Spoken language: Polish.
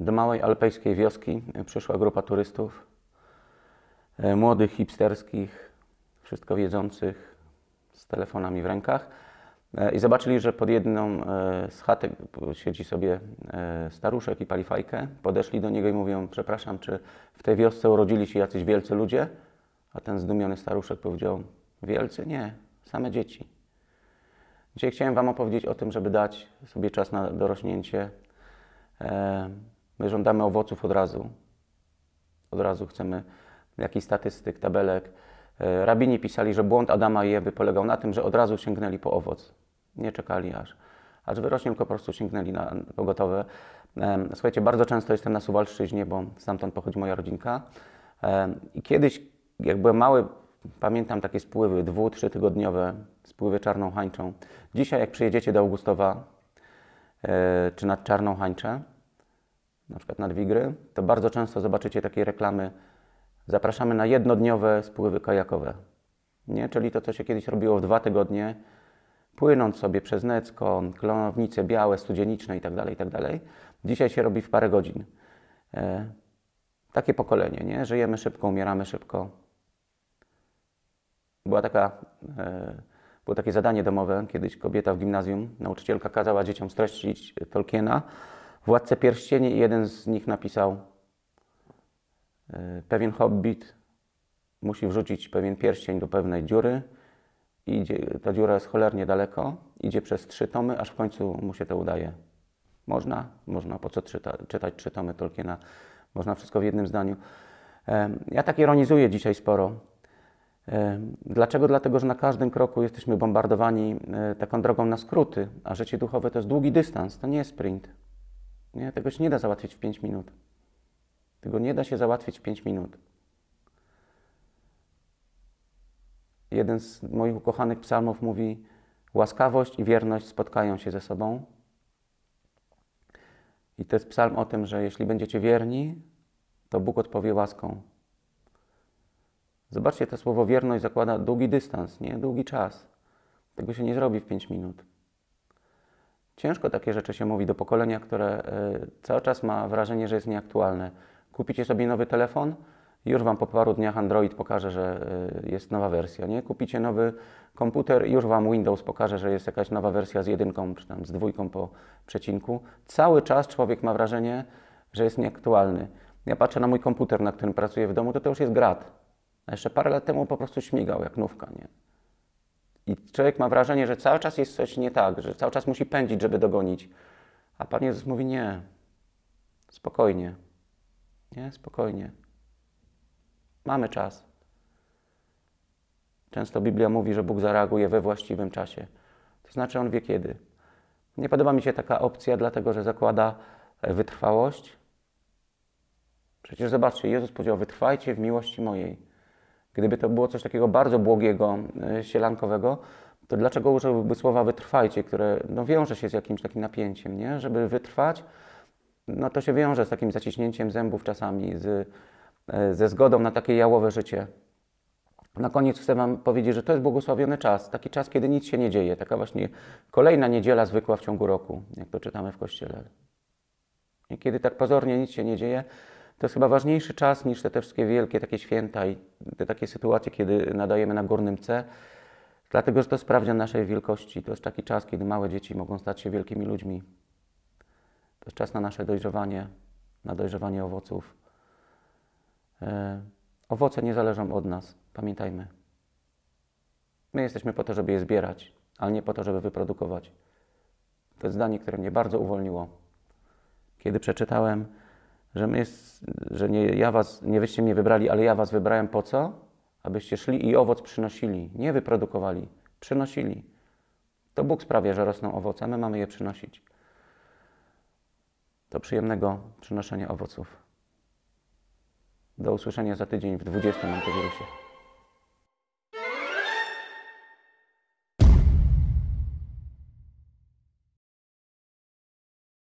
Do małej alpejskiej wioski przyszła grupa turystów, e, młodych, hipsterskich, wszystko wiedzących, z telefonami w rękach. E, I zobaczyli, że pod jedną e, z chatek siedzi sobie staruszek i pali fajkę. Podeszli do niego i mówią, przepraszam, czy w tej wiosce urodzili się jacyś wielcy ludzie? A ten zdumiony staruszek powiedział, wielcy? Nie, same dzieci. Dzisiaj chciałem Wam opowiedzieć o tym, żeby dać sobie czas na dorośnięcie. E, My żądamy owoców od razu. Od razu chcemy jakichś statystyk, tabelek. E, Rabini pisali, że błąd Adama i Ewy polegał na tym, że od razu sięgnęli po owoc. Nie czekali aż, aż wyrośnie, tylko po prostu sięgnęli na po gotowe. Em, Słuchajcie, bardzo często jestem na Suwalszczyźnie, bo stamtąd pochodzi moja rodzinka. Em, I kiedyś, jak byłem mały, pamiętam takie spływy dwu, trzytygodniowe, spływy czarną hańczą. Dzisiaj, jak przyjedziecie do Augustowa, e, czy nad Czarną Hańczę, na przykład nad Wigry, to bardzo często zobaczycie takie reklamy. Zapraszamy na jednodniowe spływy kajakowe. Nie? Czyli to, co się kiedyś robiło w dwa tygodnie, płynąc sobie przez Necko, Klonownice Białe, Studzieniczne itd., itd. Dzisiaj się robi w parę godzin. E, takie pokolenie, nie? Żyjemy szybko, umieramy szybko. Była taka, e, było takie zadanie domowe, kiedyś kobieta w gimnazjum, nauczycielka kazała dzieciom streścić Tolkiena, Władcę Pierścieni i jeden z nich napisał e, pewien hobbit musi wrzucić pewien pierścień do pewnej dziury i ta dziura jest cholernie daleko, idzie przez trzy tomy, aż w końcu mu się to udaje. Można? Można. Po co czyta, czytać trzy tomy Tolkiena? Można wszystko w jednym zdaniu. Em, Ja tak ironizuję dzisiaj sporo. Em, Dlaczego? Dlatego, że na każdym kroku jesteśmy bombardowani e, taką drogą na skróty, a życie duchowe to jest długi dystans, to nie jest sprint. Nie? Tego się nie da załatwić w 5 minut. Tego nie da się załatwić w 5 minut. Jeden z moich ukochanych psalmów mówi: Łaskawość i wierność spotkają się ze sobą. I to jest psalm o tym, że jeśli będziecie wierni, to Bóg odpowie łaską. Zobaczcie, to słowo wierność zakłada długi dystans, nie długi czas. Tego się nie zrobi w 5 minut. Ciężko takie rzeczy się mówi do pokolenia, które e, cały czas ma wrażenie, że jest nieaktualne. Kupicie sobie nowy telefon, już Wam po paru dniach Android pokaże, że e, jest nowa wersja. Nie? Kupicie nowy komputer, już Wam Windows pokaże, że jest jakaś nowa wersja z jedynką, czy tam z dwójką po przecinku. Cały czas człowiek ma wrażenie, że jest nieaktualny. Ja patrzę na mój komputer, na którym pracuję w domu, to to już jest grat. A jeszcze parę lat temu po prostu śmigał jak nówka, nie? I człowiek ma wrażenie, że cały czas jest coś nie tak, że cały czas musi pędzić, żeby dogonić. A Pan Jezus mówi: Nie, spokojnie. Nie, spokojnie. Mamy czas. Często Biblia mówi, że Bóg zareaguje we właściwym czasie. To znaczy, On wie kiedy. Nie podoba mi się taka opcja, dlatego że zakłada e, wytrwałość. Przecież zobaczcie, Jezus powiedział: Wytrwajcie w miłości mojej. Gdyby to było coś takiego bardzo błogiego, e, sielankowego, to dlaczego użyłby słowa wytrwajcie, które no, wiąże się z jakimś takim napięciem, nie? Żeby wytrwać, no to się wiąże z takim zaciśnięciem zębów czasami, z, e, ze zgodą na takie jałowe życie. Na koniec chcę Wam powiedzieć, że to jest błogosławiony czas, taki czas, kiedy nic się nie dzieje, taka właśnie kolejna niedziela zwykła w ciągu roku, jak to czytamy w Kościele. I kiedy tak pozornie nic się nie dzieje, to jest chyba ważniejszy czas niż te, te wszystkie wielkie takie święta i te takie sytuacje, kiedy nadajemy na górnym C, dlatego że to sprawdza naszej wielkości. To jest taki czas, kiedy małe dzieci mogą stać się wielkimi ludźmi. To jest czas na nasze dojrzewanie, na dojrzewanie owoców. E, owoce nie zależą od nas, pamiętajmy. My jesteśmy po to, żeby je zbierać, ale nie po to, żeby wyprodukować. To jest zdanie, które mnie bardzo uwolniło. Kiedy przeczytałem, że, my jest, że nie, ja was, nie wyście mnie wybrali, ale ja was wybrałem po co? Abyście szli i owoc przynosili. Nie wyprodukowali, przynosili. To Bóg sprawia, że rosną owoce, my mamy je przynosić. Do przyjemnego przynoszenia owoców. Do usłyszenia za tydzień w 20 Antywirusie.